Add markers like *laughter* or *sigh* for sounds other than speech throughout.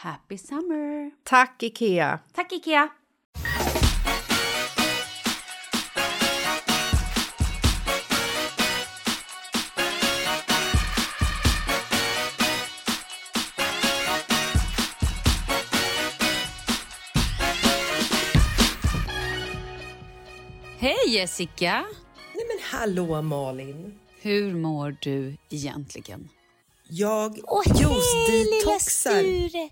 Happy summer! Tack, Ikea! Tack Ikea! Hej Jessica! Nej men hallå Malin! Hur mår du egentligen? Jag Åh, hej lilla juice-detoxar. Sture!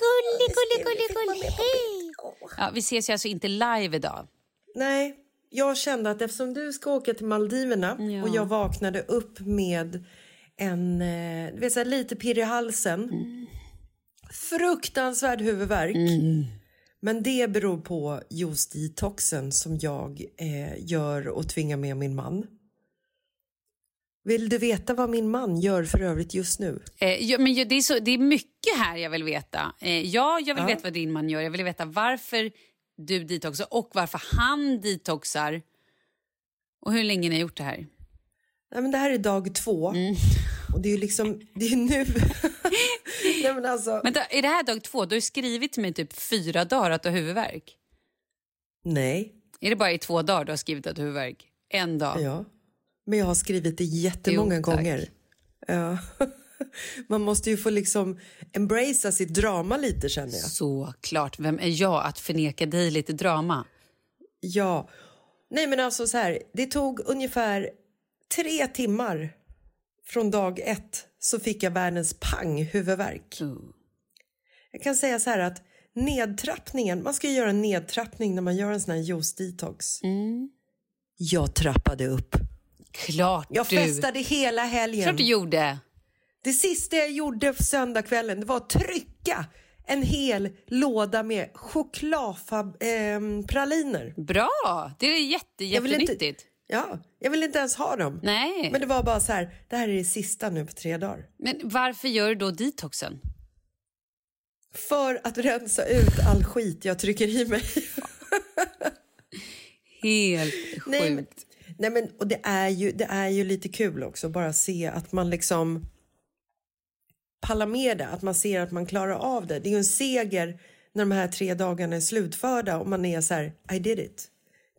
Gullig, gullig, gullig, gullig, hej! Ja, vi ses ju alltså inte live idag. Nej, jag kände att eftersom du ska åka till Maldiverna Ja. och jag vaknade upp med en eh, du vet, så här, lite pirr i halsen. Mm. Fruktansvärd huvudvärk. Men det beror på juice-detoxen som jag eh, gör och tvingar med min man. Vill du veta vad min man gör för övrigt just nu? Eh, ja, men det, är så, det är mycket här jag vill veta. Eh, ja, jag vill Ja. veta vad din man gör. Jag vill veta varför du detoxar och varför han detoxar. Och hur länge ni har gjort det här. Nej, men det här är dag två. Mm. Och det är ju liksom, det är nu. *laughs* Nej, men alltså, Vänta, är det här dag två? Du har skrivit till mig typ fyra dagar att du har huvudvärk. nej. Är det bara i två dagar du har skrivit att du har huvudvärk? En dag? Ja. Men jag har skrivit det jättemånga Jo, tack. gånger. Ja. *laughs* Man måste ju få liksom embracea sitt drama lite känner jag. Såklart. Vem är jag att förneka dig lite drama? Ja. Nej men alltså så här, det tog ungefär tre timmar från dag ett så fick jag världens pang huvudvärk. Jag kan säga så här att nedtrappningen, man ska ju göra en nedtrappning när man gör en sån här juice detox. Jag trappade upp. Klart Jag du. festade hela helgen. Klart du gjorde. Det sista jag gjorde söndagskvällen var att trycka en hel låda med chokladpraliner. Bra! Det är jätte, vill inte- jättenyttigt. Ja, jag vill inte ens ha dem. Nej. Men det var bara så här, det här är det sista nu på tre dagar. Men varför gör du då detoxen? För att rensa ut all skit jag trycker i mig. *laughs* Helt sjukt. Nej, men, nej men, och det är, ju, det är ju lite kul också, bara se att man liksom pallar med det, att man ser att man klarar av det. Det är ju en seger när de här tre dagarna är slutförda och man är så här, I did it.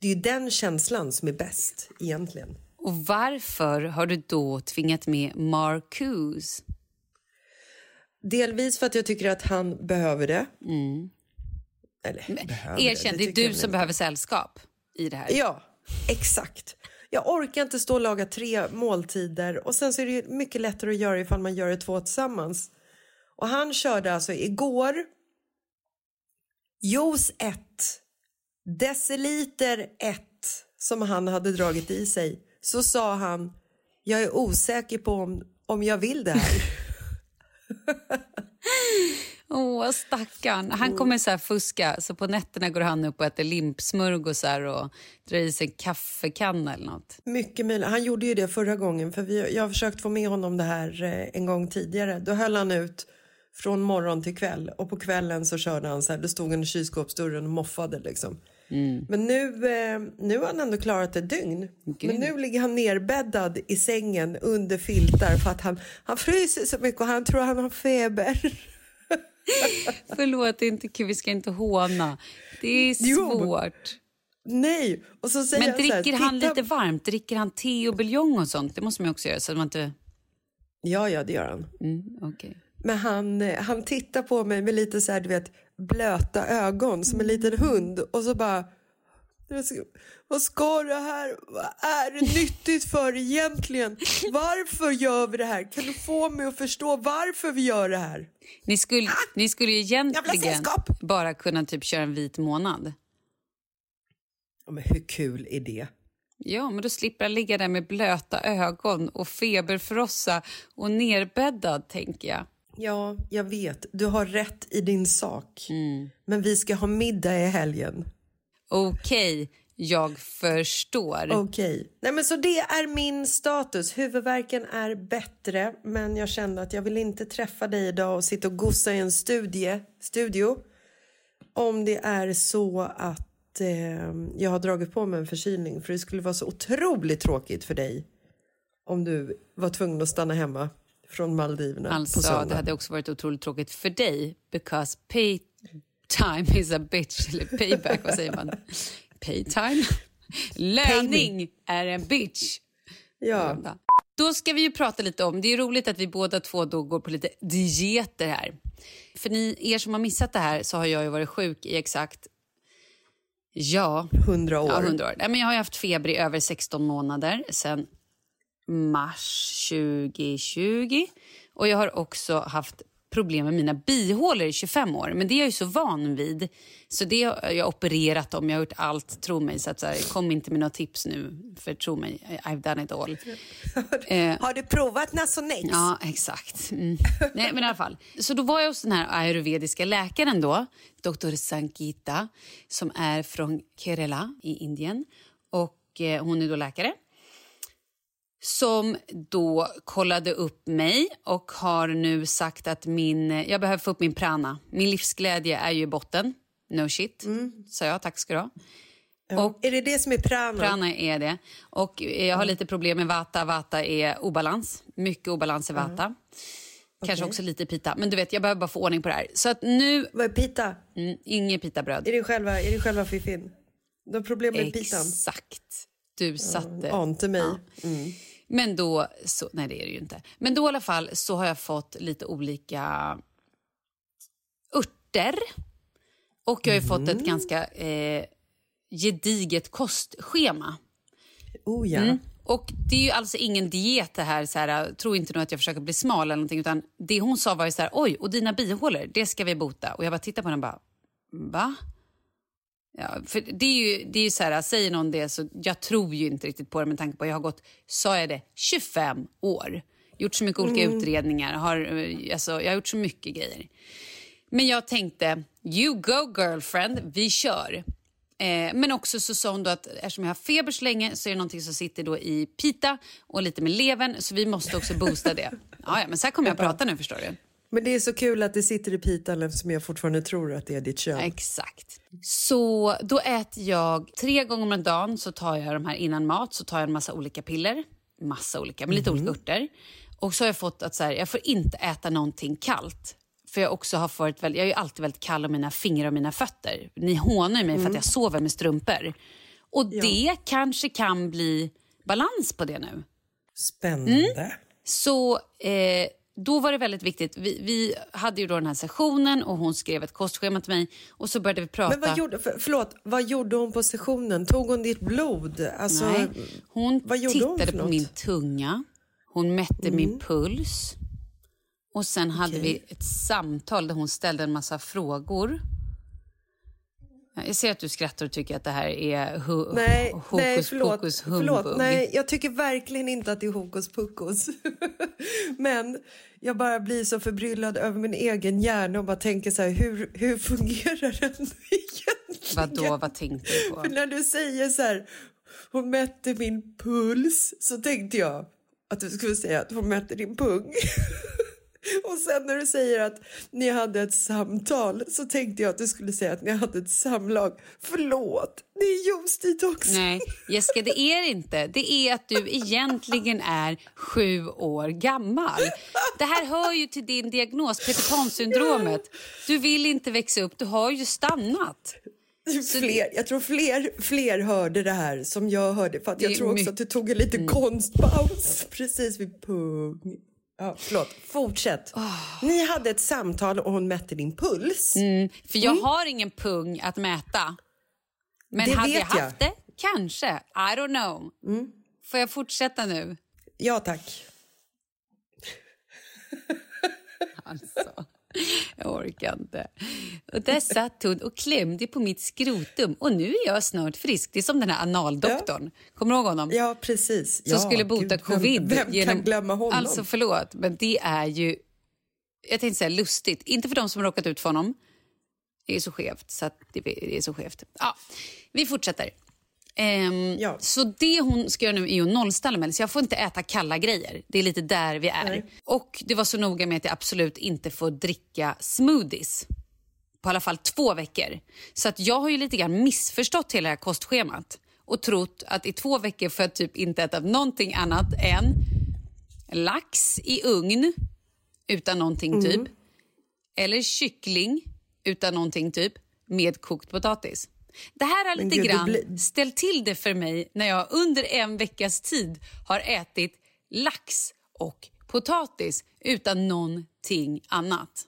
Det är ju den känslan som är bäst egentligen. Och varför har du då tvingat med Marcuse? Delvis för att jag tycker att han behöver det. Eller behöver Erkänn, det är tycker jag du som inte. behöver sällskap i det här. Ja, exakt. Jag orkar inte stå och laga tre måltider och sen så är det ju mycket lättare att göra ifall man gör det två tillsammans. Och han körde alltså igår juice 1, deciliter 1 som han hade dragit i sig. Så sa han, jag är osäker på om, om jag vill det här. *laughs* Åh, stackarn. Han kommer så fuska, så på nätterna går han upp och äter limpsmörgåsar och drar i sig en kaffekanna eller något. Mycket möjligt. Han gjorde ju det förra gången för vi, jag har försökt få med honom det här eh, en gång tidigare. Då höll han ut från morgon till kväll och på kvällen så körde han så här, det stod han i kylskåpsdörren och moffade liksom. Men nu, eh, nu har han ändå klarat ett dygn. Men nu ligger han nerbäddad i sängen under filtar för att han, han fryser så mycket och han tror han har feber. *laughs* Förlåt, det är inte kul. Vi ska inte håna. Det är Jo. svårt. Nej! Och så säger Men så här, dricker han "Titta-" lite varmt? Dricker han te och buljong och sånt? Det måste man också göra. Så att man inte... Ja, ja, det gör han. Mm, okej. Men han, eh, han tittar på mig med lite så här, du vet, blöta ögon som en liten hund och så bara "Jag ska- vad ska det här, vad är det nyttigt för egentligen? Varför gör vi det här? Kan du få mig att förstå varför vi gör det här? Ni skulle, ni skulle ju egentligen bara kunna typ köra en vit månad. Ja, men hur kul är det? Ja, men då slipper jag ligga där med blöta ögon och feberfrossa och nerbäddad, tänker jag. Ja, jag vet, du har rätt i din sak. Men vi ska ha middag i helgen. Okej, jag förstår. Okej. Nej, men så det är min status. Huvudvärken är bättre, men jag kände att jag vill inte träffa dig idag och sitta och gossa i en studie, studio. Om det är så att eh, jag har dragit på mig en förkylning, för det skulle vara så otroligt tråkigt för dig om du var tvungen att stanna hemma från Maldiverna på Alltså, söndag. det hade också varit otroligt tråkigt för dig, because pay time is a bitch, *laughs* eller payback, vad säger man? Pay time? Löning är en bitch. Ja. Då ska vi ju prata lite om, det är roligt att vi båda två då går på lite dieter här. För ni, er som har missat det här så har jag ju varit sjuk i exakt, ja, 100 år. Ja, 100 år. Nej, men jag har ju haft feber i över 16 månader sen mars 2020. Och jag har också haft problem med mina bihålor i 25 år. Men det är jag ju så van vid. Så det har jag opererat om. Jag har gjort allt, tro mig. Så att så här, kom inte med några tips nu, för tro mig, I've done it all. *laughs* Eh, Har du provat Nasonex? Ja, exakt. Mm. Nej, men i alla fall. Så då var jag hos den här ayurvediska läkaren då, Dr. Sankita, som är från Kerala i Indien. Och eh, hon är då läkare. Som då kollade upp mig och har nu sagt att min, jag behöver få upp min prana. Min livsglädje är ju i botten. No shit, sa jag. Tack ska du ha. Och Är det det som är prana? Prana är det. Och jag har lite problem med vata. Vata är obalans. Mycket obalans i vata. Kanske Okej. också lite pita. Men du vet, jag behöver bara få ordning på det här. Så att nu... Vad är pita? Mm, inget pitabröd. Är det själva, är det själva fiffin? Du har problem med pitan? Exakt. Du satte... Ante mig. Ja. Mm. Men då, så, nej det är det ju inte. Men då i alla fall så har jag fått lite olika örter. Och jag har ju fått ett ganska eh, gediget kostschema. Oh ja. Mm. Och det är ju alltså ingen diet det här, så här, tro inte nu att jag försöker bli smal eller någonting, utan det hon sa var ju så här, oj, och dina bihålor, det ska vi bota. Och jag bara tittar på henne och bara, va? Ja, för det är ju, det är ju så här, säger någon det så jag tror ju inte riktigt på det med tanke på att jag har gått, sa jag det, 25 år. Gjort så mycket olika utredningar, har, eh, alltså, jag har gjort så mycket grejer. Men jag tänkte, you go girlfriend, vi kör. Eh, men också så sa hon då att eftersom jag har feber så länge så är det någonting som sitter då i pita och lite med levern så vi måste också boosta det. *laughs* Ja, ja, men så här kommer jag att prata nu förstår du. Men det är så kul att det sitter i pitan eftersom jag fortfarande tror att det är ditt kön. Exakt. Så då äter jag tre gånger om dagen så tar jag de här innan mat så tar jag en massa olika piller. Massa olika, med lite olika örter. Och så har jag fått att så här, jag får inte äta någonting kallt. För jag också har varit väldigt, jag är ju alltid väldigt kall om mina fingrar och mina fötter. Ni hånar mig för att jag sover med strumpor. Och det kanske kan bli balans på det nu. Spännande. Så eh, då var det väldigt viktigt. Vi, vi hade ju då den här sessionen och hon skrev ett kostschema till mig och så började vi prata. Men vad gjorde, för, förlåt, vad gjorde hon på sessionen? Tog hon ditt blod? Alltså, Nej, hon hon tittade för på min tunga, hon mätte min puls och sen hade vi ett samtal där hon ställde en massa frågor. Jag ser att du skrattar och tycker att det här är hu- Nej, hokus nej förlåt, pokus humbug. förlåt. Nej, jag tycker verkligen inte att det är hokus pokus. *laughs* Men jag bara blir så förbryllad över min egen hjärna och bara tänker så här, hur, hur fungerar den *laughs* egentligen? Vadå, vad tänkte du på? För när du säger så här, hon mätte min puls, så tänkte jag att du skulle säga att hon mätte din pung. *laughs* Och sen när du säger att ni hade ett samtal så tänkte jag att du skulle säga att ni hade ett samlag. Förlåt, det är juice-detox. Nej, Jessica, det är inte. Det är att du egentligen är sju år gammal. Det här hör ju till din diagnos, Peter Pan-syndromet. Du vill inte växa upp, du har ju stannat. Fler, jag tror fler, fler hörde det här som jag hörde. För jag tror också att du tog en liten konstpaus precis vid pung. Ja, förlåt, fortsätt. Ni hade ett samtal och hon mätte din puls. För jag har ingen pung att mäta. Men Mm. Det hade vet jag haft jag. Mm. det? Kanske. I don't know. Får jag fortsätta nu? Ja, tack. Alltså, *laughs* jag orkar inte. Och där satt hon och klämde på mitt skrotum och nu är jag snart frisk. Det är som den här analdoktorn. Kommer du ihåg honom? Ja, precis. Som ja, skulle bota gud, vem- covid. Vem, genom... kan glömma honom? Alltså förlåt, men det är ju... Jag tänkte säga lustigt. Inte för de som råkat ut för honom. Det är så skevt. Så det är så skevt. Ja, vi fortsätter. Ehm, Ja. Så det hon ska göra nu är att nollställa mig. Så jag får inte äta kalla grejer. Det är lite där vi är. Nej. Och det var så noga med att jag absolut inte får dricka smoothies. På alla fall två veckor. Så att jag har ju lite grann missförstått hela det här kostschemat. Och trott att i två veckor får jag typ inte äta någonting annat än lax i ugn utan någonting typ. Eller kyckling utan någonting typ med kokt potatis. Det här har lite gud, grann blir- ställt till det för mig när jag under en veckas tid har ätit lax och potatis utan någonting annat.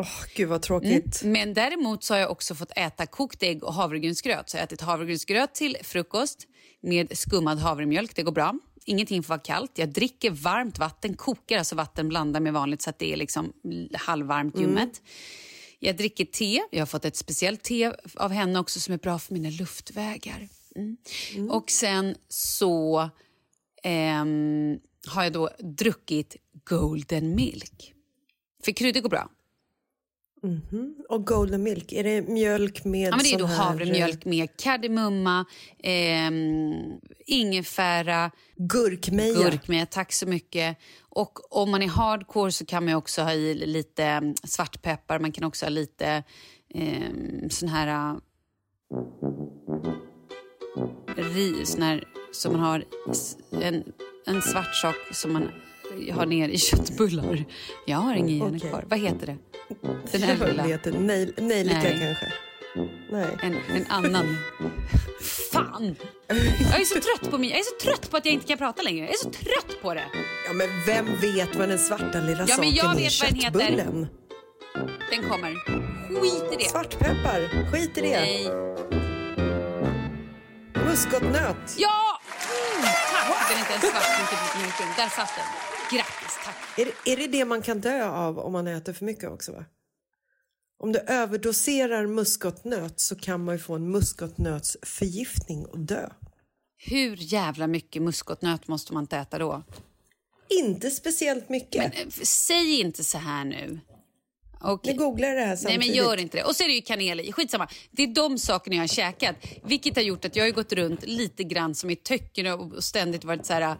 Åh, gud vad tråkigt. Men däremot så har jag också fått äta kokt ägg och havregrynsgröt. Så jag har ätit havregrynsgröt till frukost med skummad havremjölk. Det går bra. Ingenting får vara kallt. Jag dricker varmt vatten, kokar alltså vatten blandar med vanligt så att det är liksom halvvarmt ljummet. Jag dricker te. Jag har fått ett speciellt te av henne också som är bra för mina luftvägar. Mm. Och sen så ehm, har jag då druckit golden milk. För kryddor går bra. Och golden milk, är det mjölk med Ja, men det är då här... havremjölk med kardemumma, ehm, ingefära, Gurkmeja. gurkmeja. Tack så mycket. Och om man är hardcore så kan man också ha i lite mm, svartpeppar. Man kan också ha lite ehm, sån här... äh, ri, sån här som man har en, en svart sak som man har ner i köttbullar. Jag har ingen hjärna Okej. kvar. Vad heter det? Den Jag här lilla... inte. Nej, nejlika Nej. kanske. Nej. en, en annan. Fan! Jag är så trött på mig. Jag är så trött på att jag inte kan prata längre. Jag är så trött på det. Ja, men vem vet vad den svarta lilla Ja, jag saken är i vet vad den heter. köttbullen? Den kommer. Skit i det. Svartpeppar, skit i det. Nej. Muskotnöt. Ja! Mm, tack! Den är inte ens svart. Är. Där satt den. Är det, är det det man kan dö av om man äter för mycket också? Va? Om du överdoserar muskotnöt så kan man få en muskotnötsförgiftning och dö. Hur jävla mycket muskotnöt måste man inte äta då? Inte speciellt mycket. Men, eh, säg inte så här nu. Okej. Nu googlar jag det här Nej samtidigt. men gör inte det. Och så är det ju kanel i. Skitsamma. Det är de sakerna jag har käkat. Vilket har gjort att jag har gått runt lite grann som i töcken och ständigt varit så här...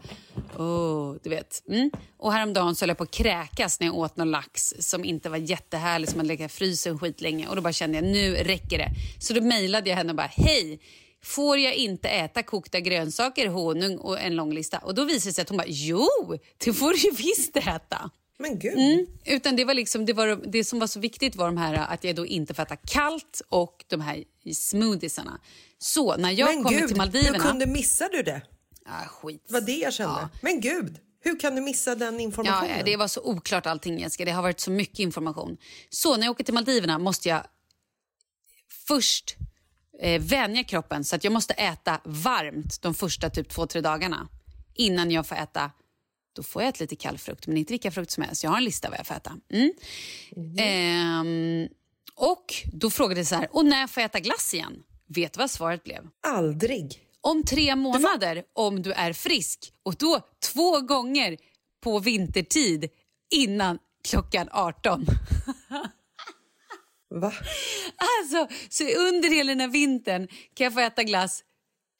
Åh, du vet. Mm. Och häromdagen så höll jag på att kräkas när jag åt någon lax som inte var jättehärlig, som hade legat i frysen skitlänge. Och då bara kände jag, nu räcker det. Så då mejlade jag henne och bara, hej! Får jag inte äta kokta grönsaker, honung och en lång lista? Och då visade det sig att hon bara, jo, det får du ju visst äta. Men gud. Mm, utan det var liksom, det, var, det som var så viktigt var de här att jag då inte får äta kallt och de här smoothiesarna. Så när jag men kommer gud, till Maldiverna... hur kunde missa du det? Ah, skit. Det var det jag kände. Ja. Men gud, hur kan du missa den informationen? ja, det var så oklart allting Jessica. Det har varit så mycket information. Så när jag åker till Maldiverna måste jag först eh, vänja kroppen så att jag måste äta varmt de första typ två, tre dagarna innan jag får äta då får jag äta lite kall frukt, men inte vilka frukt som helst. Jag har en lista vad jag får äta. Mm. Ehm, och då frågade jag så här, och när får jag äta glass igen? Vet du vad svaret blev? Aldrig. Om tre månader om du är frisk. Och då två gånger på vintertid innan klockan 18. Va? Alltså, så under hela den här vintern kan jag få äta glass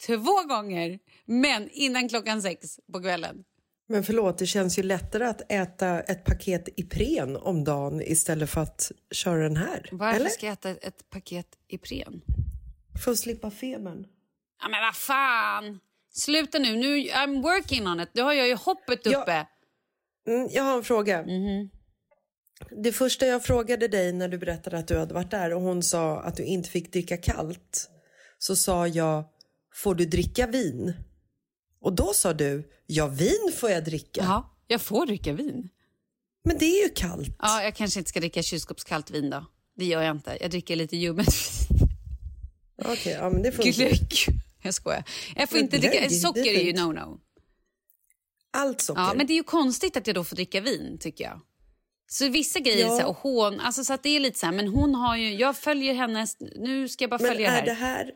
två gånger, men innan klockan sex på kvällen. Men förlåt, det känns ju lättare att äta ett paket Ipren om dagen istället för att köra den här. Varför Eller? ska jag äta ett paket Ipren? För att slippa febern. Ja, men vad fan! Sluta nu, nu I'm working on it. Nu har jag ju hoppet uppe. Mm, jag har en fråga. Mhm. Det första jag frågade dig när du berättade att du hade varit där och hon sa att du inte fick dricka kallt så sa jag, får du dricka vin? Och då sa du, ja vin får jag dricka. Ja, jag får dricka vin. Men det är ju kallt. Ja, jag kanske inte ska dricka kylskåpskallt vin då. Det gör jag inte. Jag dricker lite ljummet vin. *laughs* Okej, ja men det funkar. Glögg. Jag skojar. Jag får inte dricka... glögg, Socker är ju no-no. Allt socker. Ja, men det är ju konstigt att jag då får dricka vin, tycker jag. Så vissa grejer, Ja. så här, och hon, alltså så att det är lite så här, men hon har ju, jag följer hennes, nu ska jag bara Men följa är här. det här,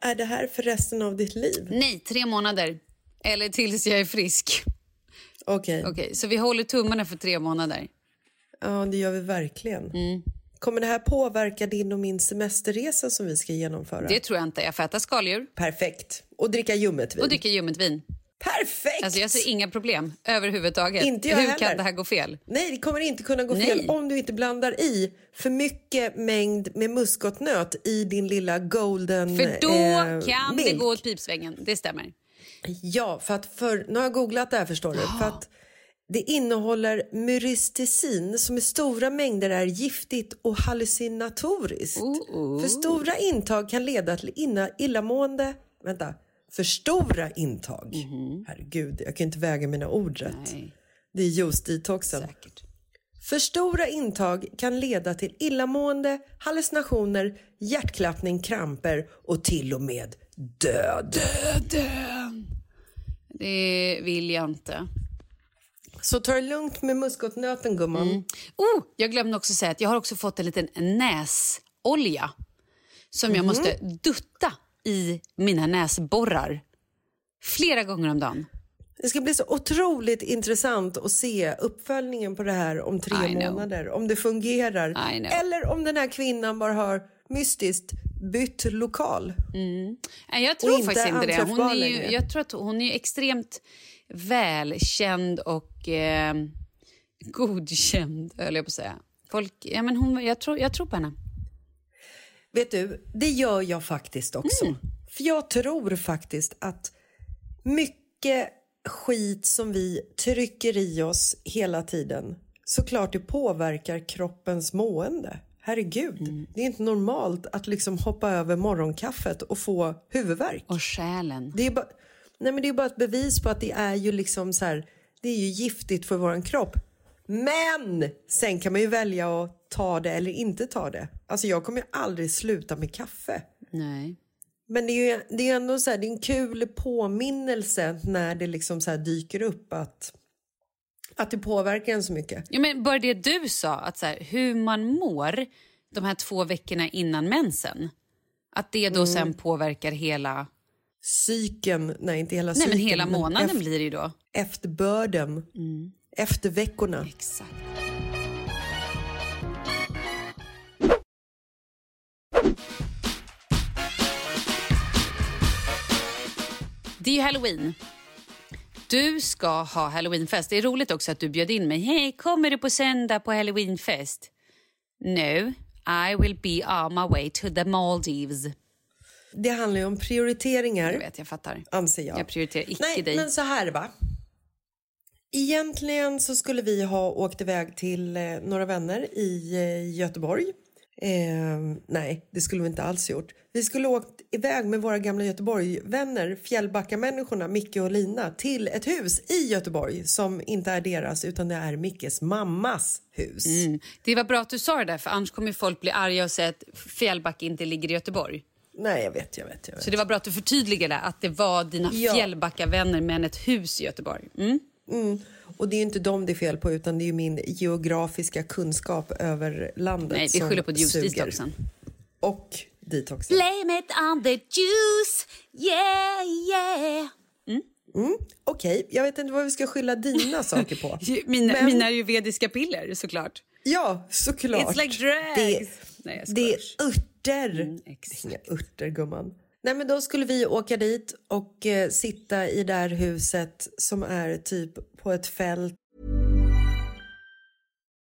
är det här för resten av ditt liv? Nej, tre månader. Eller tills jag är frisk. Okej, Okej, så vi håller tummarna för tre månader. ja det gör vi verkligen. Mm. Kommer det här påverka din och min semesterresa som vi ska genomföra? Det tror jag inte. Jag får äta skaldjur Perfekt. Och dricka ljummet vin? och dricka ljummet vin. Perfekt! Alltså jag ser inga problem överhuvudtaget. Inte jag Hur heller. kan det här gå fel? Nej, det kommer inte kunna gå Nej. fel om du inte blandar i för mycket mängd med muskotnöt i din lilla golden För då eh, kan det milk. gå åt pipsvängen. Det stämmer. Ja, för att för, nu har jag googlat det här förstår du. För att det innehåller myristicin som i stora mängder är giftigt och hallucinatoriskt. För stora intag kan leda till inna, illamående. Vänta. För stora intag. Herregud, jag kan inte väga mina ord rätt. Nej, Det är juice-detoxen. För stora intag kan leda till illamående, hallucinationer, hjärtklappning, kramper och till och med död. Det vill jag inte. Så ta det lugnt med muskotnöten gumman. Oh, jag glömde också säga att jag har också fått en liten näsolja som jag måste dutta i mina näsborrar flera gånger om dagen. Det ska bli så otroligt intressant att se uppföljningen på det här om tre månader. Om det fungerar. Eller om den här kvinnan bara har mystiskt bytt lokal. Nej, jag tror inte faktiskt inte det. Hon är ju, jag tror att hon är extremt välkänd och eh, godkänd, höll jag på att säga. Folk, ja, men hon, jag, tror, jag tror på henne. Vet du, det gör jag faktiskt också. Mm. För jag tror faktiskt att mycket skit som vi trycker i oss hela tiden såklart det påverkar kroppens mående. Herregud, det är inte normalt att liksom hoppa över morgonkaffet och få huvudvärk. Och själen. Det är bara, nej men det är bara ett bevis på att det är ju liksom så här, det är ju giftigt för våran kropp. Men sen kan man ju välja att ta det eller inte ta det. Alltså jag kommer ju aldrig sluta med kaffe. Nej. Men det är ju det är ändå så här, det är en kul påminnelse när det liksom så dyker upp att, att det påverkar en så mycket. Ja, men bara det du sa, att så här, hur man mår de här två veckorna innan mensen. Att det då sen påverkar hela... Cykeln, nej inte hela Nej, cykeln. men hela månaden efter, blir det ju då. Efterbörden, efter veckorna. Exakt. Det är ju halloween. Du ska ha halloweenfest. Det är roligt också att du bjöd in mig. Hej, kommer du på söndag på halloweenfest? No, I will be on my way to the Maldives. Det handlar ju om prioriteringar, Jag vet, jag fattar. anser jag. Jag prioriterar icke Nej, dig. men så här va. Egentligen så skulle vi ha åkt iväg till eh, några vänner i eh, Göteborg. Eh, nej, det skulle vi inte alls gjort. Vi skulle åkt iväg med våra gamla Göteborg-vänner, Fjällbacka-människorna, Micke och Lina, till ett hus i Göteborg som inte är deras utan det är Mickes mammas hus. Mm. Det var bra att du sa det där, för annars kommer folk bli arga och säga att Fjällbacka inte ligger i Göteborg. Nej, jag vet, jag vet, jag vet. Så det var bra att du förtydligade att det var dina Ja. Fjällbacka-vänner men ett hus i Göteborg. Mm. Och det är inte dem det är fel på utan det är ju min geografiska kunskap över landet Nej, vi skyller på detoxen. Och detoxen. Blame it on the juice, yeah, yeah. Okej, jag vet inte vad vi ska skylla dina *laughs* saker på. Mina, Men- mina ayurvediska piller såklart. Ja, såklart. It's like drugs. Det, Nej, det är örter. Mm, exakt. Inga örter, gumman. Nej, men då skulle vi åka dit och eh, sitta i det här huset som är typ på ett fält.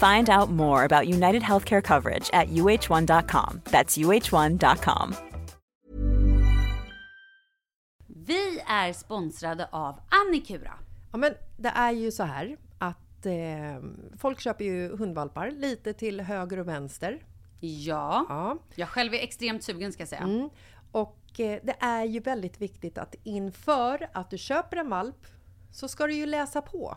Find out more about United Healthcare coverage at uh1.com. That's uh1.com. Vi är sponsrade av Annikura. Ja, men det är ju så här att eh, folk köper ju hundvalpar lite till höger och vänster. Ja, Ja. jag själv är extremt sugen ska jag säga. Mm. Och eh, det är ju väldigt viktigt att inför att du köper en valp så ska du ju läsa på.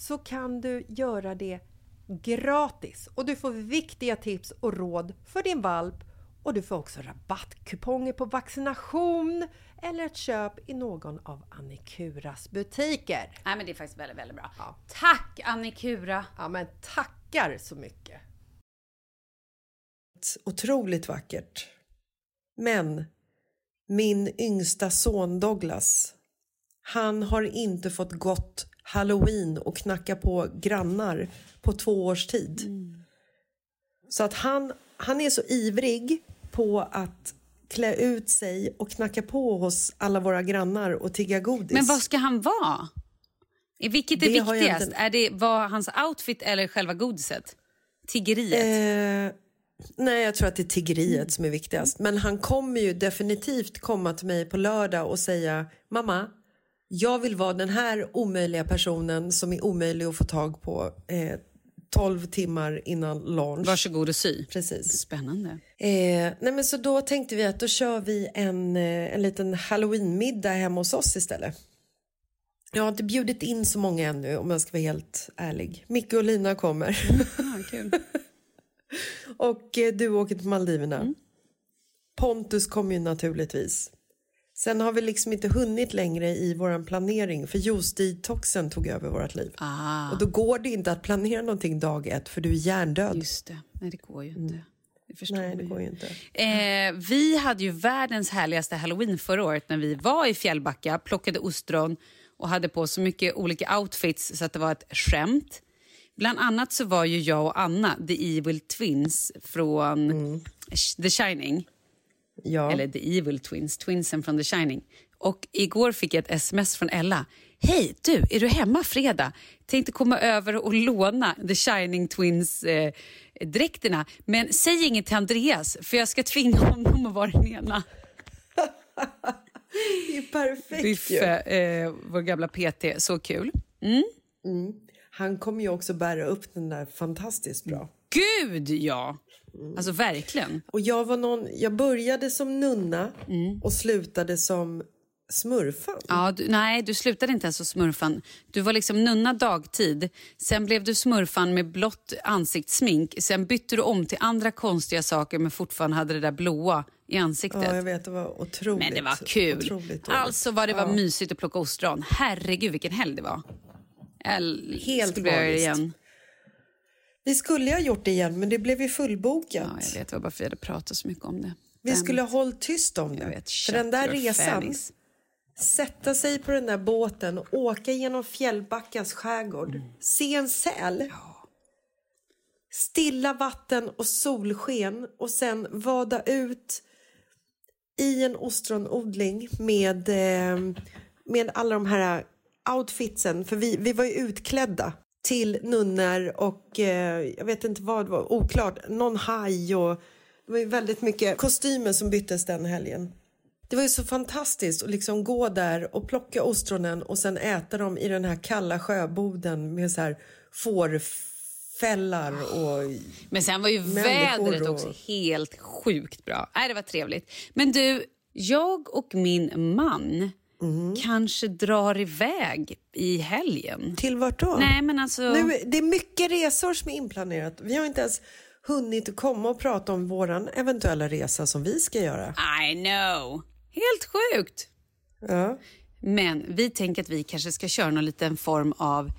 så kan du göra det gratis och du får viktiga tips och råd för din valp och du får också rabattkuponger på vaccination eller ett köp i någon av Annikuras butiker. Nej men det är faktiskt väldigt, väldigt bra. Tack Annikura! Ja men tackar så mycket! Otroligt vackert. Men min yngsta son Douglas, han har inte fått gått halloween och knacka på grannar på två års tid. Så att han, han är så ivrig på att klä ut sig och knacka på hos alla våra grannar och tigga godis. Men vad ska han vara? Vilket är Det viktigast? inte- Är det var hans outfit eller själva godiset? Tiggeriet? Eh, nej, jag tror att det är tiggeriet som är viktigast. Men han kommer ju definitivt komma till mig på lördag och säga Mamma, jag vill vara den här omöjliga personen som är omöjlig att få tag på eh, 12 timmar innan launch. Varsågod och sy. Precis. Spännande. Eh, nej men så då tänkte vi att då kör vi en, eh, en liten halloweenmiddag hemma hos oss istället. Jag har inte bjudit in så många ännu om jag ska vara helt ärlig. Micke och Lina kommer. Ah, kul. *laughs* och eh, du åker till Maldiverna. Mm. Pontus kommer ju naturligtvis. Sen har vi liksom inte hunnit längre i vår planering för juice-detoxen tog över vårt liv. Ah. Och då går det inte att planera någonting dag ett för du är hjärndöd. Just det. Nej, det går ju inte. Det förstår Nej, det går ju inte. Eh, vi hade ju världens härligaste halloween förra året när vi var i Fjällbacka, plockade ostron och hade på så mycket olika outfits så att det var ett skämt. Bland annat så var ju jag och Anna the evil twins från Sh- The Shining. Ja. Eller the evil twins, twinsen från The Shining. Och igår fick jag ett sms från Ella. Hej, du, är du hemma fredag? Tänkte komma över och låna The Shining Twins eh, dräkterna. Men säg inget till Andreas för jag ska tvinga honom att vara den ena. Det är perfekt Biffe, eh, vår gamla PT, så kul. Mm. Mm. Han kommer ju också bära upp den där fantastiskt bra. Gud ja! Alltså verkligen. Och jag var någon, jag började som nunna Mm. och slutade som smurfan. Ja, du, nej, du slutade inte ens som smurfan. Du var liksom nunna dagtid. Sen blev du smurfan med blått ansiktssmink. Sen bytte du om till andra konstiga saker men fortfarande hade det där blåa i ansiktet. Ja, jag vet, det var otroligt. men det var kul. Alltså vad det var Ja. mysigt att plocka ostron. Herregud vilken helg det var. Jag Helt skulle magiskt. igen. Vi skulle ha gjort det igen, men det blev ju fullbokat. Ja, jag vet, det var bara för att vi hade pratat så mycket om det. Vi Den- skulle ha hållit tyst om det. Vet, för den där resan, fänis. sätta sig på den där båten och åka genom Fjällbackas skärgård, Mm. se en säl, stilla vatten och solsken och sen vada ut i en ostronodling med, eh, med alla de här outfitsen, för vi, vi var ju utklädda till nunnor och eh, jag vet inte vad det var, oklart, någon haj och det var ju väldigt mycket kostymer som byttes den helgen. Det var ju så fantastiskt att liksom gå där och plocka ostronen och sen äta dem i den här kalla sjöboden med så här fällar och Men sen var ju vädret och- också helt sjukt bra. Nej, det var trevligt. Men du, jag och min man kanske drar iväg i helgen. Till vart då? Nej, men alltså... Nu, det är mycket resor som är inplanerat. Vi har inte ens hunnit komma och prata om våran eventuella resa som vi ska göra. I know. Helt sjukt. Ja. Men vi tänker att vi kanske ska köra någon liten form av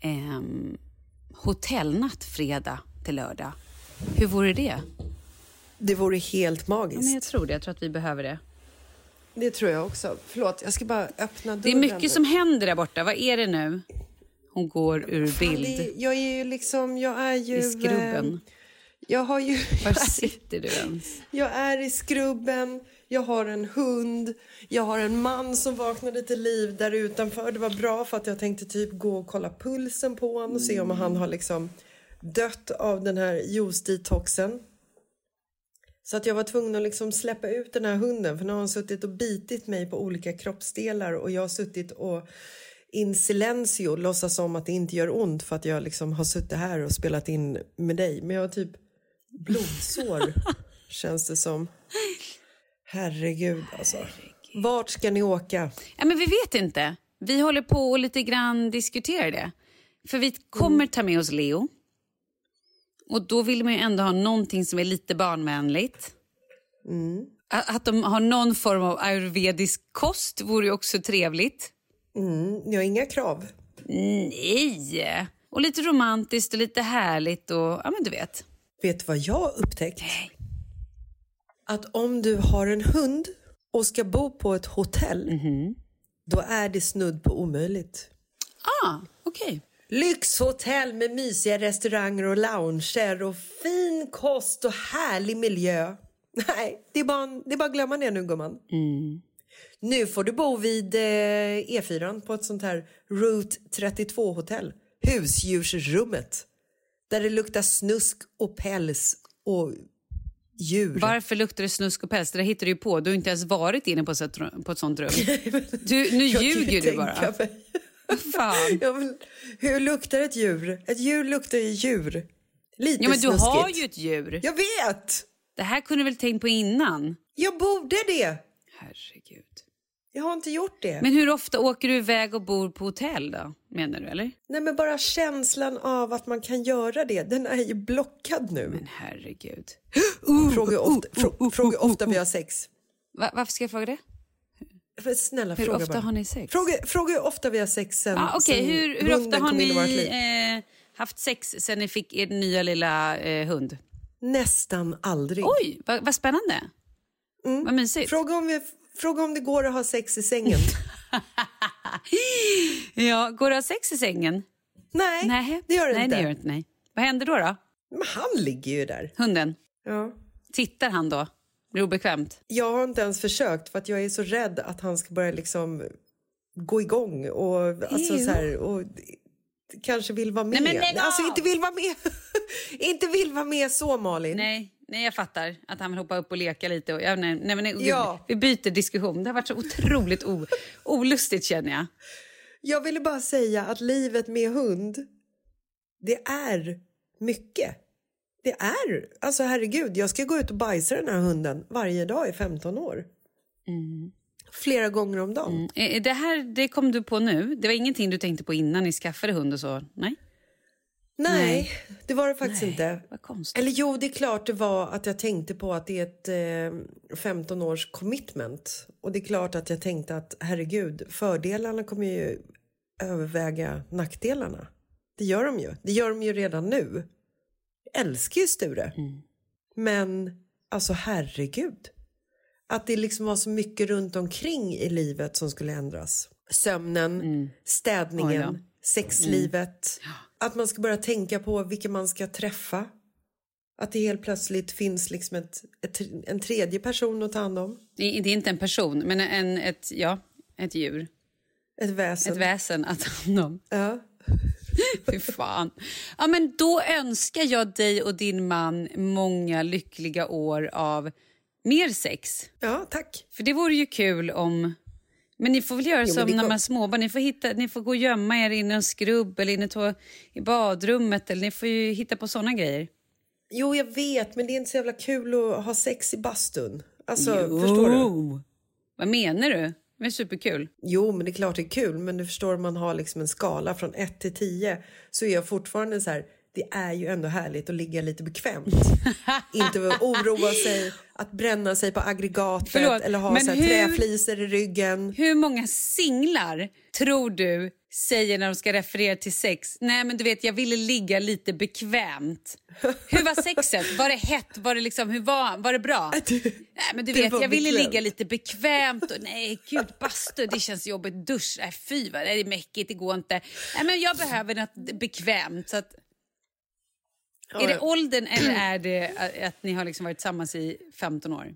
ehm, hotellnatt fredag till lördag. Hur vore det? Det vore helt Ja, magiskt. men jag tror det. Jag tror att vi behöver det. Det tror jag också. Förlåt, jag ska bara öppna dörren. Det är mycket som händer där borta. Vad är det nu? Hon går ur Fan, bild. det, jag är ju liksom, jag är ju... I skrubben. eh, Jag har ju... Var sitter du ens? Jag är i skrubben, jag har en hund, jag har en man som vaknade till liv där utanför. Det var bra för att jag tänkte typ gå och kolla pulsen på honom och se om han har liksom dött av den här juice-detoxen. Så att jag var tvungen att liksom släppa ut den här hunden för nu har han suttit och bitit mig på olika kroppsdelar och jag har suttit och in silencio låtsas som att det inte gör ont för att jag liksom har suttit här och spelat in med dig. Men jag har typ blodsår *laughs* känns det som. Herregud alltså. Vart ska ni åka? Ja, men vi vet inte. Vi håller på och lite grann diskuterar det. För vi kommer ta med oss Leo. Och då vill man ju ändå ha någonting som är lite barnvänligt. Att, att de har någon form av ayurvedisk kost vore ju också trevligt. Mm, ni har inga krav? Nej! Och lite romantiskt och lite härligt och ja men du vet. Vet du vad jag har upptäckt? Att om du har en hund och ska bo på ett hotell, då är det snudd på omöjligt. Ah, okej. Lyxhotell med mysiga restauranger och lounger och fin kost och härlig miljö. Nej, det är bara, det är bara att glömma det nu gumman. Nu får du bo vid eh, E4 på ett sånt här Route 32-hotell. Husdjursrummet. Där det luktar snusk och päls och djur. Varför luktar det snusk och päls? Det där hittar du ju på. Du har inte ens varit inne på ett, sånt rum-. *laughs* Du, nu ljuger ju du bara. mig. Fan. Ja, men, hur luktar ett djur? Ett djur luktar ju djur. Lite Ja, men du snuskigt. har ju ett djur. Jag vet! Det här kunde du väl tänkt på innan? Jag borde det. Herregud. Jag har inte gjort det. Men hur ofta åker du iväg och bor på hotell då? Menar du eller? Nej, men bara känslan av att man kan göra det, den är ju blockad nu. Men herregud. *gasps* fråga hur ofta, frå, fråga hur ofta vi har sex. Va, varför ska jag fråga det? Snälla, Hur fråga ofta bara. har ni sex? Fråga, fråga hur ofta vi har sex sen, Ah, Okej, sen hur, hur ofta har ni eh, haft sex sen ni fick er nya lilla eh, hund? Nästan aldrig. Oj, vad, vad spännande. Vad mysigt. Fråga om, vi, fråga om det går att ha sex i sängen. *laughs* Ja, går det att ha sex i sängen? Nej, Nej, det gör det nej, inte. Det gör inte nej. Vad händer då? då? Men han ligger ju där. Hunden? Ja. Tittar han då? Blir det obekvämt? Jag har inte ens försökt för att jag är så rädd att han ska börja liksom gå igång och, alltså, så här, och kanske vill vara med. Nej, lägg alltså inte vill vara med. *laughs* inte vill vara med så Malin. Nej, nej, jag fattar att han vill hoppa upp och leka lite. Och, ja, nej, nej, nej, Ja. Vi byter diskussion. Det har varit så otroligt o, olustigt känner jag. Jag ville bara säga att livet med hund, det är mycket. Det är, alltså herregud, jag ska gå ut och bajsa den här hunden varje dag i 15 år. Flera gånger om dagen. Eh, Det här det kom du på nu. Det var ingenting du tänkte på innan ni skaffade hund och så? Nej? Nej, Nej. det var det faktiskt inte. Vad konstigt. Eller jo, det är klart det var att jag tänkte på att det är ett eh, 15 års commitment. Och det är klart att jag tänkte att herregud, fördelarna kommer ju överväga nackdelarna. Det gör de ju. Det gör de ju redan nu. Älskar ju Sture. Men alltså herregud. Att det liksom var så mycket runt omkring i livet som skulle ändras. Sömnen, Oj städningen, då. sexlivet. Att man ska börja tänka på vilka man ska träffa. Att det helt plötsligt finns liksom ett, ett, en tredje person att ta hand om. Det det är inte en person, men en, ett, ja, ett djur. Ett väsen. Ett väsen att ta hand om. Ja. *laughs* Fy fan. Ja, men då önskar jag dig och din man många lyckliga år av mer sex. ja, tack. För det vore ju kul om Men ni får väl göra Jo, som när man är småbarn. Ni får, hitta, ni får gå och gömma er i en skrubb eller inne i badrummet. Eller ni får ju hitta på såna grejer. Jo, jag vet, men det är inte så jävla kul att ha sex i bastun. Alltså, förstår du? Vad menar du? Men superkul. Jo, men det är klart det är kul. Men du förstår, man har liksom en skala från 1 till 10 så är jag fortfarande så här, det är ju ändå härligt att ligga lite bekvämt. *laughs* inte oroa sig, att bränna sig på aggregatet Förlåt, eller ha så hur- träfliser i ryggen. Hur många singlar tror du säger när de ska referera till sex? Nej, men du vet, jag ville ligga lite bekvämt. Hur var sexet? Var det hett? Var det liksom, hur var, var det bra? *laughs* nej, men du vet, jag ville bekvämt. ligga lite bekvämt och nej, gud, bastu, det känns jobbigt. Dusch, nej, fy vad det är mäckigt, det går inte. Nej, men jag behöver något bekvämt. Så att, är det åldern eller är det att ni har liksom varit tillsammans i 15 år?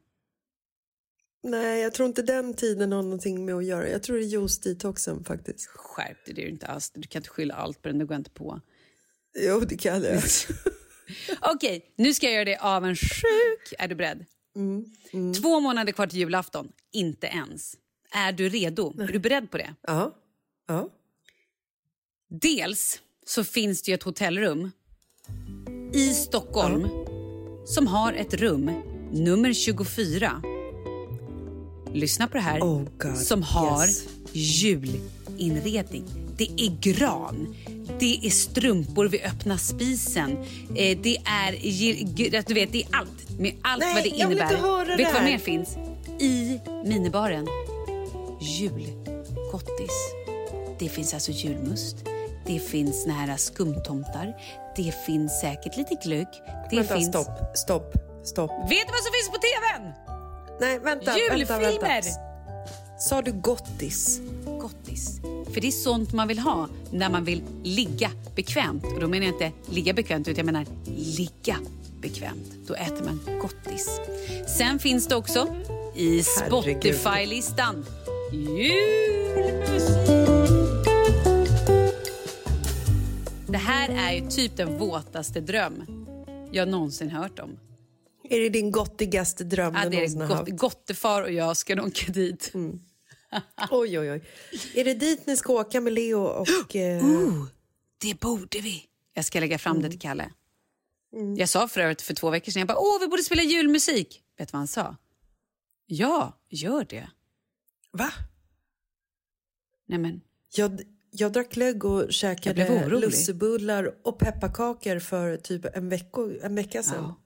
Nej, jag tror inte den tiden har någonting med att göra. Jag tror det är juice-detoxen faktiskt. Skärp dig, det är det inte alls. Du kan inte skylla allt på den, det går inte på. Jo, det kan jag. *laughs* Okej, nu ska jag göra dig avundsjuk. Är du beredd? Mm, Två månader kvar till julafton. Inte ens. Är du redo? Är du beredd på det? Ja. ja. Dels så finns det ju ett hotellrum i Stockholm som har ett rum, nummer 24. Lyssna på det här. Oh som har yes. julinredning. Det är gran. Det är strumpor vid öppna spisen. Eh, det är, du vet, det är allt. Med allt Nej, vad det jag vill innebär. inte höra vet du vad mer finns? I minibaren. Julgottis. Det finns alltså julmust. Det finns såna här skumtomtar. Det finns säkert lite glögg. Det Vänta, finns... stopp, stopp, stopp. Vet du vad som finns på tvn? Nej, vänta, Julfilmer! vänta, vänta. Sa du gottis? Gottis. För det är sånt man vill ha när man vill ligga bekvämt. Och då menar jag inte ligga bekvämt, utan jag menar ligga bekvämt. Då äter man gottis. Sen finns det också i. Spotify-listan julmusik. Det här är ju typ den våtaste dröm jag någonsin hört om. Är det din gottigaste dröm Ja, du någonsin har haft? Gottefar och jag ska åka dit. *laughs* Oj, oj, oj. Är det dit ni ska åka med Leo och... Eh... Oh, det borde vi. Jag ska lägga fram Mm. det till Kalle. Jag sa för övrigt för två veckor sedan, jag bara, åh, vi borde spela julmusik. Vet du vad han sa? Ja, gör det. Va? Nej men, Jag, jag drack glögg och käkade lussebullar och pepparkakor för typ en, vecko, en vecka sedan. Ja.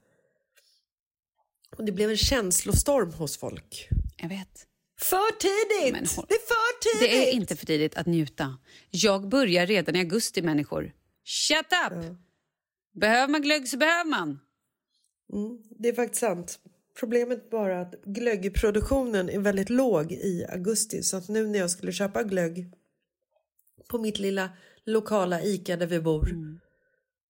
Och det blev en känslostorm hos folk. jag vet. För tidigt! Men håll- Det är för tidigt! Det är inte för tidigt att njuta. Jag börjar redan i augusti, människor. Shut up! Behöver man glögg så behöver man. Mm, det är faktiskt sant. Problemet bara att glöggproduktionen är väldigt låg i augusti. Så att nu när jag skulle köpa glögg på mitt lilla lokala Ica där vi bor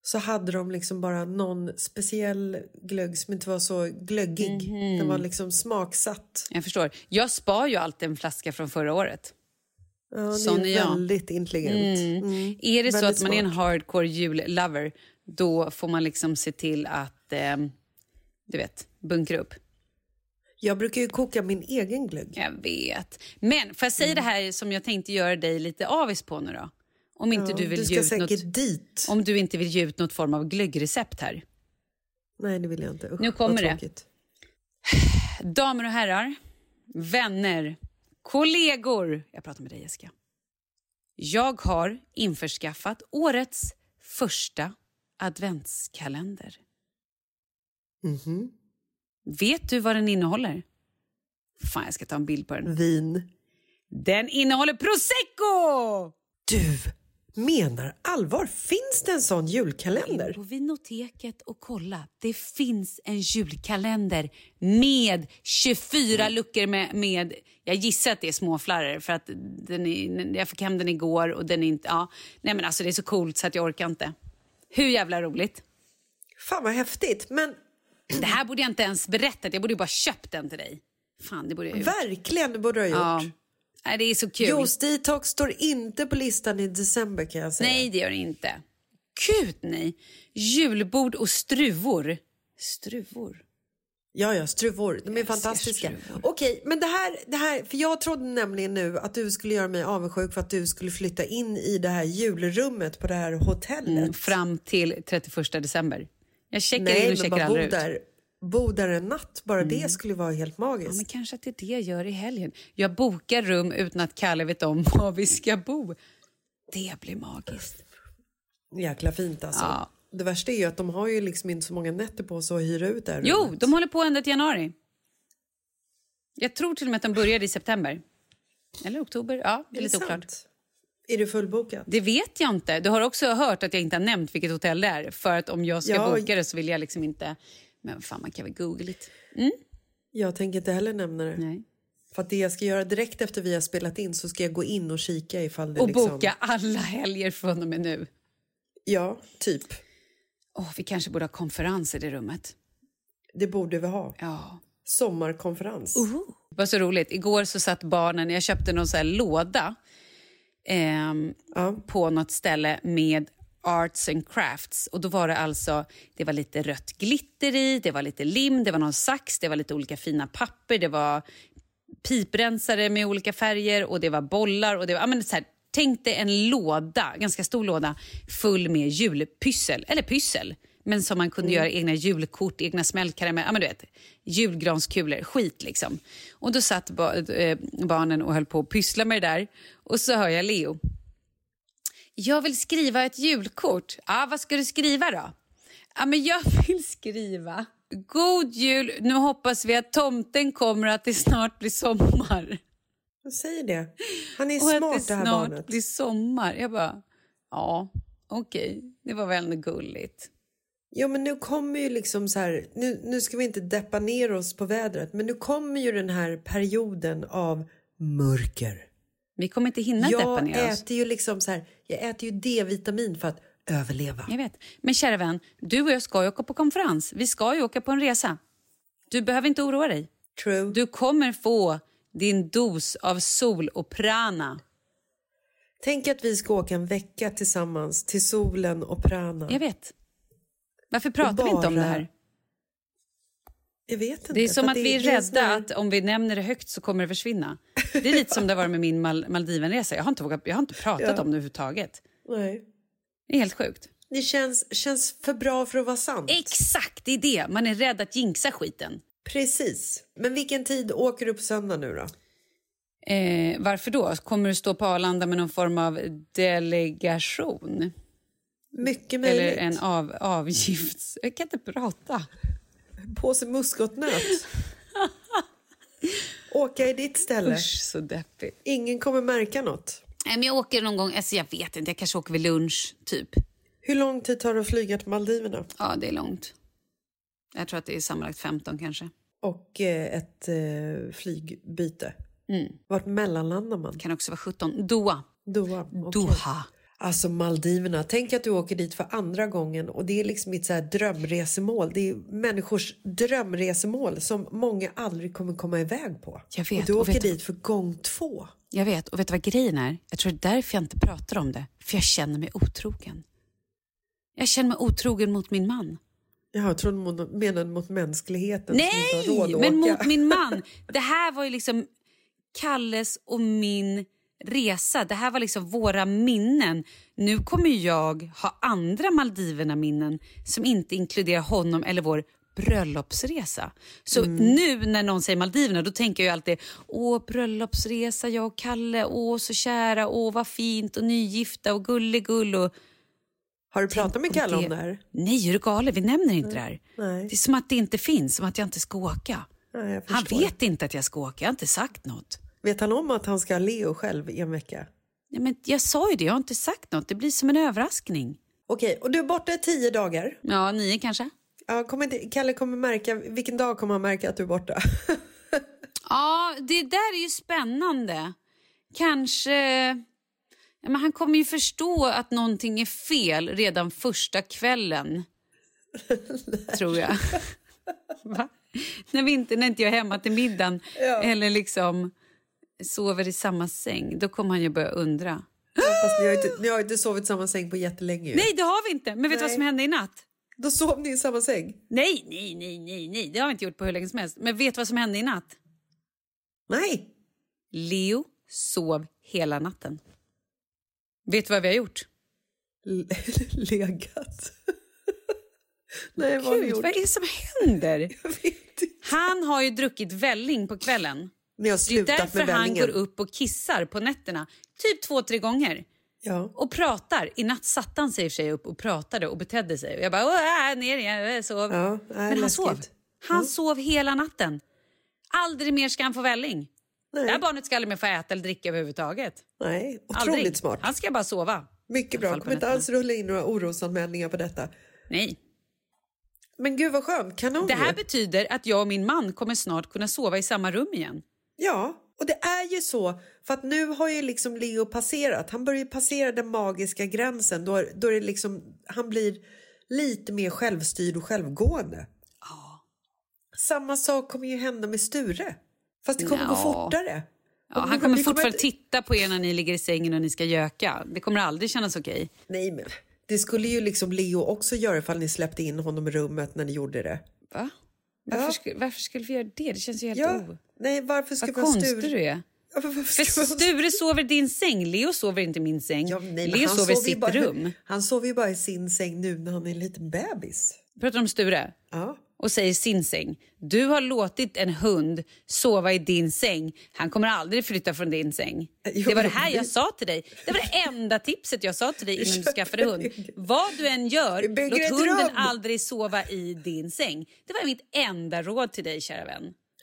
så hade de liksom bara någon speciell glögg som inte var så glöggig. Den var liksom smaksatt. Jag förstår. Jag spar ju alltid en flaska från förra året. Ja, Sån det är jag. är väldigt intelligent. Mm. Är det så att man är en hardcore jullover, då får man liksom se till att, eh, du vet, bunkra upp. Jag brukar ju koka min egen glögg. Jag vet. Men får jag säga det här som jag tänkte göra dig lite avis på nu då? Om inte Ja, du vill du ge ska ut något, dit. om du inte vill ge ut något form av glöggrecept här. Nej, det vill jag inte. Usch, Nu kommer det. *sighs* Damer och herrar, vänner, kollegor. Jag pratar med dig Jessica. Jag har införskaffat årets första adventskalender. Mhm. Vet du vad den innehåller? Fan, jag ska ta en bild på den. Vin. Den innehåller prosecco! Du menar allvar? Finns det en sån In julkalender? på Vinoteket och kolla. Det finns en julkalender med 24 luckor med, med... Jag gissar att det är småflarror för att den är, jag fick hem den igår och den är inte... Ja. Nej men alltså det är så coolt så att jag orkar inte. Hur jävla roligt? Fan vad häftigt. Men Det här borde jag inte ens berättat. Jag borde bara köpt den till dig. Fan, det borde jag gjort. verkligen, det borde du ha Ja. gjort. Nej, det är så kul. Juice Detox står inte på listan i december kan jag säga. Nej, det gör det inte. Gud, nej. Julbord och struvor. Struvor? Ja, ja, struvor. De är fantastiska. Okej, men det här, det här, för jag trodde nämligen nu att du skulle göra mig avundsjuk för att du skulle flytta in i det här julrummet på det här hotellet. Mm, fram till 31 december. Jag checkar Nej, in och checkar bara bo aldrig ut. där, bo där en natt. Bara Mm. det skulle vara helt magiskt. Ja, men kanske att det är det jag gör i helgen. Jag bokar rum utan att Kalle vet om *laughs* var vi ska bo. Det blir magiskt. Jäkla fint alltså. Ja. Det värsta är ju att de har ju liksom inte så många nätter på sig att hyra ut det här Jo, rummet. de håller på ända till januari. Jag tror till och med att de började i september. Eller oktober. Ja, det är, Är det lite sant? oklart. Är det fullbokat? Det vet jag inte. Du har också hört att jag inte har nämnt vilket hotell det är. För att om jag ska Ja. boka det så vill jag liksom inte... Men fan, man kan väl googla lite. Mm? Jag tänker inte heller nämna det. Nej. För att det jag ska göra direkt efter vi har spelat in så ska jag gå in och kika ifall det Och liksom... boka alla helger från och med nu. Ja, typ. Åh, vi kanske borde ha konferens i det rummet. Det borde vi ha. Ja. Sommarkonferens. Det var så roligt. Igår så satt barnen, jag köpte någon så här låda ehm, på något ställe med arts and crafts. Och då var det alltså, det var lite rött glitter i, det var lite lim, det var någon sax, det var lite olika fina papper, det var piprensare med olika färger och det var bollar och det var, ja, men så här, tänk dig en låda, ganska stor låda full med julpyssel, eller pyssel. Men som man kunde göra egna julkort, egna smällkarameller, ja men du vet, julgranskulor, skit liksom. Och då satt ba eh, barnen och höll på att pyssla med det där och så hör jag Leo. Jag vill skriva ett julkort. Ja, vad ska du skriva då? Ja, men jag *laughs* vill skriva God jul, nu hoppas vi att tomten kommer och att det snart blir sommar. Jag säger det. Han är och smart att det det här snart barnet. blir sommar. Jag bara, ja, okej, det var väl ändå gulligt. Jo men nu kommer ju liksom så här, nu, nu ska vi inte deppa ner oss på vädret, men nu kommer ju den här perioden av mörker. Vi kommer inte hinna deppa Jag ner oss. äter ju liksom så här, jag äter ju D-vitamin för att överleva. Jag vet. Men kära vän, du och jag ska ju åka på konferens. Vi ska ju åka på en resa. Du behöver inte oroa dig. True. Du kommer få din dos av sol och prana. Tänk att vi ska åka en vecka tillsammans till solen och prana. Jag vet. Varför pratar vi inte om det här? Jag vet inte. Det är som att vi är rädda här- att om vi nämner det högt så kommer det försvinna. Det är lite som det var med min Mal Maldivenresa. Jag har inte, vågat, jag har inte pratat Ja. om det överhuvudtaget. Nej. Det är helt sjukt. Det känns, känns för bra för att vara sant. Exakt, det är det. Man är rädd att jinxa skiten. Precis. Men vilken tid åker du på söndag nu då? Eh, varför då? Kommer du stå på Arlanda med någon form av delegation? Mycket möjligt. Eller en av, avgifts... *laughs* Jag kan inte prata. Påse muskotnöt. *laughs* Åka i ditt ställe. Usch, så deppigt. Ingen kommer märka något. Nej, men jag åker någon gång, alltså jag vet inte, jag kanske åker vid lunch, typ. Hur lång tid tar det att flyga till Maldiverna? Ja, det är långt. Jag tror att det är sammanlagt 15 kanske. Och eh, ett eh, flygbyte. Mm. Vart mellanlandar man? Kan också vara 17. Doha. Doha. okej. Doha. Alltså Maldiverna, tänk att du åker dit för andra gången och det är liksom mitt så här drömresemål. Det är människors drömresemål som många aldrig kommer komma iväg på. Jag vet, Och du och åker vet du- dit för gång två. Jag vet, och vet du vad grejen är? Jag tror det är därför jag inte pratar om det. För jag känner mig otrogen. Jag känner mig otrogen mot min man. Jag trodde hon menade mot mänskligheten Nej, men mot min man. *laughs* Det här var ju liksom Kalles och min resa. Det här var liksom våra minnen. Nu kommer jag ha andra Maldiverna-minnen som inte inkluderar honom eller vår bröllopsresa. Så Mm. nu när någon säger Maldiverna då tänker jag alltid åh bröllopsresa, jag och Kalle, åh så kära, åh vad fint och nygifta och gulligull och Har du pratat med Kalle om det här? Nej, är du galen? Vi nämner inte det här. Nej. Det är som att det inte finns, som att jag inte ska åka. Nej, Han vet inte att jag ska åka, jag har inte sagt något. Vet han om att han ska ha Leo själv i en vecka? Ja, men jag sa ju det, jag har inte sagt något. Det blir som en överraskning. Okej, och du är borta i tio dagar. Ja, nio kanske. Ja, kommer inte, Kalle kommer märka, vilken dag kommer han märka att du är borta? *laughs* Ja, det där är ju spännande. Kanske... Ja, men han kommer ju förstå att någonting är fel redan första kvällen. *laughs* tror jag. *laughs* Va? När, vi inte, när inte jag är hemma till middagen eller liksom sover i samma säng, då kommer han ju börja undra. Fast ni har, inte, ni har inte sovit i samma säng på jättelänge. Nej, det har vi inte. Men vet du vad som hände i natt? Då sov ni i samma säng? Nej, nej, nej, nej, nej. Det har vi inte gjort på hur länge som helst. Men vet du vad som hände i natt? Nej. Leo sov hela natten. Vet du vad vi har gjort? L- *laughs* legat. *laughs* Nej, vad har Gud, gjort? vad är det som händer? *laughs* Han har ju druckit välling på kvällen. Ni har Det är därför han går upp och kissar på nätterna. Typ två, tre gånger. Ja. Och pratar. I natt satte han sig sig upp och pratade och betedde sig. Och jag bara, Åh, äh, ner igen, jag sov. Ja, nej, Men han läskigt. sov. Han sov hela natten. Aldrig mer ska han få välling. Nej. Det här barnet ska aldrig mer få äta eller dricka överhuvudtaget. Nej, otroligt Aldrig. smart. Han ska bara sova. Mycket bra. kommer inte alls rulla in några orosanmälningar på detta. Nej. Men gud vad skönt, kanon Det här betyder att jag och min man kommer snart kunna sova i samma rum igen. Ja, och det är ju så. För att nu har ju liksom Leo passerat. Han börjar passera den magiska gränsen. Då, då är det liksom, han blir lite mer självstyrd och självgående. Samma sak kommer ju hända med Sture. Fast det kommer gå Ja. fortare. Ja, han kommer fortfarande inte- titta på er när ni ligger i sängen och ni ska göka. Det kommer aldrig kännas okej. Nej, men det skulle ju liksom Leo också göra ifall ni släppte in honom i rummet när ni gjorde det. Va? Varför, Ja. skulle, varför skulle vi göra det? Det känns ju helt Ja, o... nej, varför ska Vad konstig Sture? du är. För Sture sover i din säng. Leo sover inte i min säng. Ja, nej, Leo han sover i sitt bara, rum. Han sover ju bara i sin säng nu när han är en liten bebis. Pratar om Sture Ja. och säger sin säng. Du har låtit en hund sova i din säng. Han kommer aldrig flytta från din säng. Jo, det var det här jag sa till dig. Det var det enda tipset jag sa till dig innan du *laughs* skaffade hund. Vad du än gör, låt hunden aldrig sova i din säng. Det var mitt enda råd till dig, kära vän.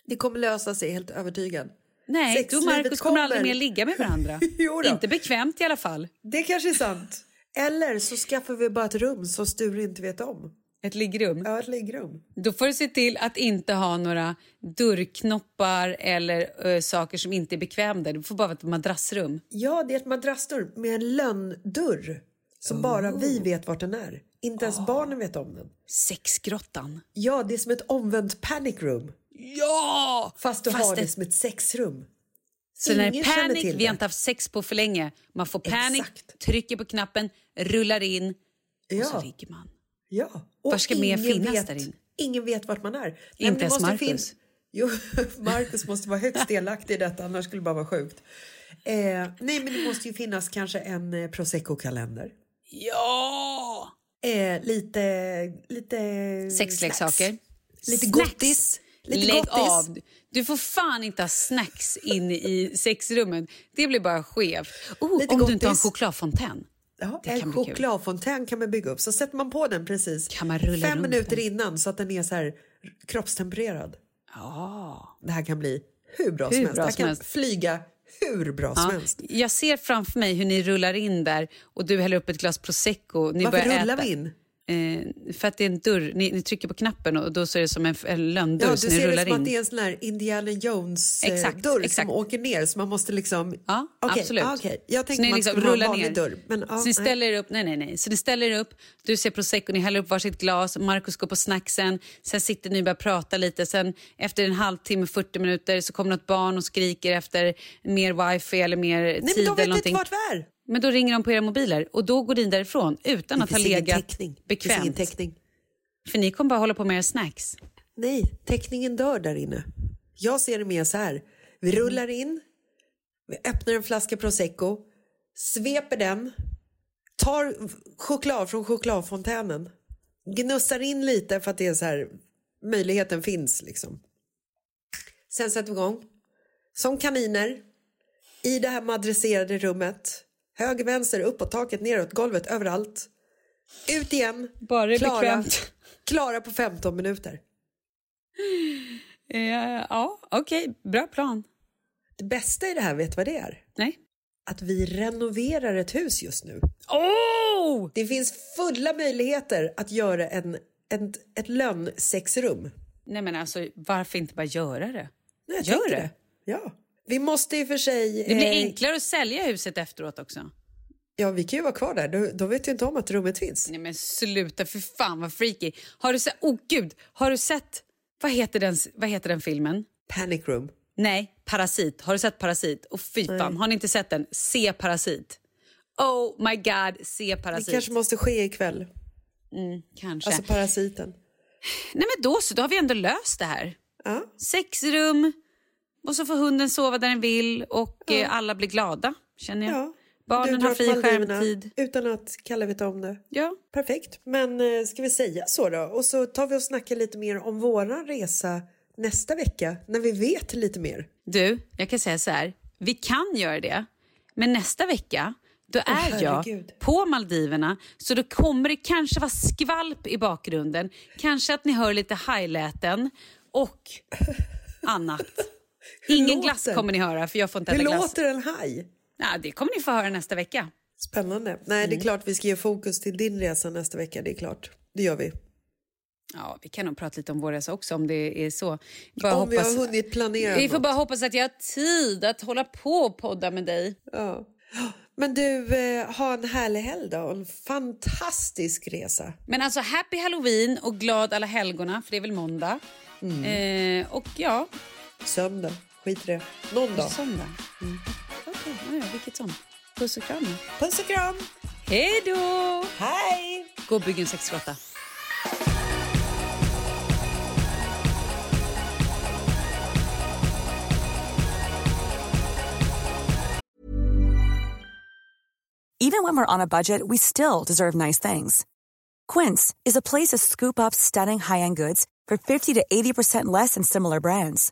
Det kommer lösa sig, helt övertygad. Nej, du och Markus kommer aldrig kommer. mer ligga med varandra. *laughs* Inte bekvämt i alla fall. Det kanske är sant. Eller så skaffar vi bara ett rum som Sture inte vet om. Ett liggrum. Ja, ett liggrum. Då får du se till att inte ha några dörrknoppar eller ö, saker som inte är bekväma där. Det får bara vara ett madrassrum. Ja, det är ett madrassdörr med en lönndörr som bara vi vet vart den är. Inte ens barnen vet om den. Sexgrottan. Ja, det är som ett omvänt panic room. Ja! Fast du Fast har det det- som ett sexrum. Så när det är till vi har inte haft sex på för länge. Man får panik, Exakt. trycker på knappen, rullar in och så ligger man. Ja. Var ska mer finnas vet, där inne? Ingen vet vart man är. Nej, Inte det ens Marcus. Jo, *laughs* Marcus måste vara högst *laughs* delaktig i detta, annars skulle det bara vara sjukt. Eh, nej, men det måste ju finnas kanske en eh, prosecco-kalender. Ja! Eh, lite... lite Sexleksaker. Lite Snacks. gottis. Lite Lägg gottis. av. Du får fan inte ha snacks in i *laughs* sexrummen. Det blir bara skevt. Oh, Lite om du inte har en gottis. chokladfontän. Ja, en chokladfontän kan man bygga upp. Så sätter man på den precis fem minuter den? innan så att den är så här kroppstempererad. Ja. Det här kan bli hur bra Hur som helst. bra det här som kan helst. flyga hur bra som Ja, helst. jag ser framför mig hur ni rullar in där och du häller upp ett glas prosecco. Ni Varför börjar rullar äta. vi in? Eh, för att det är en dörr. Ni, ni trycker på knappen och då så är det som en, en lönndörr Ja, du så ni ser det rullar som in. att det är en sån här Indiana Jones eh, som åker ner så man måste liksom... Ja, Okej, absolut. ah, okej. Jag Så tänkte ni man liksom skulle ha en rullar ner. dörr. Men, ja, så ni nej. ställer er upp, nej, nej, nej. Så ni ställer er upp, du ser prosecco, ni häller upp varsitt glas, Markus går på snacksen, sen sitter ni och börjar prata lite, sen efter en halvtimme, 40 minuter så kommer något barn och skriker efter mer wifi eller mer Nej, men tid de eller vet inte vart vi är. Men då ringer de på era mobiler och då går ni därifrån utan att ha legat täckning. Det finns bekvämt. täckning. För ni kommer bara hålla på med era snacks. Nej, täckningen dör där inne. Jag ser det mer så här. Vi rullar in, vi öppnar en flaska prosecco, sveper den, tar choklad från chokladfontänen, gnussar in lite för att det är så här, möjligheten finns liksom. Sen sätter vi igång, som kaniner, i det här madresserade rummet. Höger, vänster, uppåt, taket, neråt, golvet, överallt. Ut igen. Bara det klara, bekvämt. *laughs* klara på 15 minuter. Eh, ja, okej, bra plan. Det bästa i det här, vet du vad det är? Nej. Att vi renoverar ett hus just nu. Oh! Det finns fulla möjligheter att göra en, ett, ett lönnsexrum. Nej men alltså, varför inte bara göra det? Nej, jag Gör tänkte det. Ja. Vi måste i och för sig... Det blir eh, enklare att sälja huset efteråt också. Ja, vi kan ju vara kvar där. Då, då vet ju inte om att rummet finns. Nej men sluta, för fan vad freaky. Har du sett, oh gud, har du sett, vad heter den, vad heter den filmen? Panic room. Nej, Parasit. Har du sett Parasit? Och fy fan, har ni inte sett den? Se Parasit. Oh my god, se Det Parasit. kanske måste ske ikväll. Mm, kanske. Alltså parasiten. Nej men då så, då har vi ändå löst det här. Ja. Sex rum och så får hunden sova där den vill och eh, alla blir glada, känner jag. Ja. Barnen har fri skärmtid. Utan att Kalle vet om det. Ja. Perfekt. Men eh, ska vi säga så då? Och så tar vi och snackar lite mer om våran resa nästa vecka när vi vet lite mer. Du, jag kan säga så här. Vi kan göra det, men nästa vecka då är jag herregud. på Maldiverna så då kommer det kanske vara skvalp i bakgrunden. Kanske att ni hör lite highläten och annat. Ingen låter glass kommer ni höra för jag får inte Hur äta glass. låter en haj? Ja, det kommer ni få höra nästa vecka. Spännande. Nej, Mm. det är klart vi ska ge fokus till din resa nästa vecka. Det är klart. Det gör vi. Ja, vi kan nog prata lite om vår resa också om det är så. Bara Om vi hoppas... har hunnit planera Vi får något. bara hoppas att jag har tid att hålla på och podda med dig. Ja. Men du, eh, ha en härlig helg då. och En fantastisk resa. Men alltså happy halloween och glad alla helgona för det är väl måndag. Mm. Eh, och ja, Söndag. Skit i det. Någon dag. söndag. Mm. Okej, ja, ja, vilket som. Puss och kram. Puss och kram. Hej då! Hej! Gå och bygg en sexgrotta. Even when we're on a budget, we still deserve nice things. Quince is a place to scoop up stunning high-end goods for 50 to 80% less than similar brands.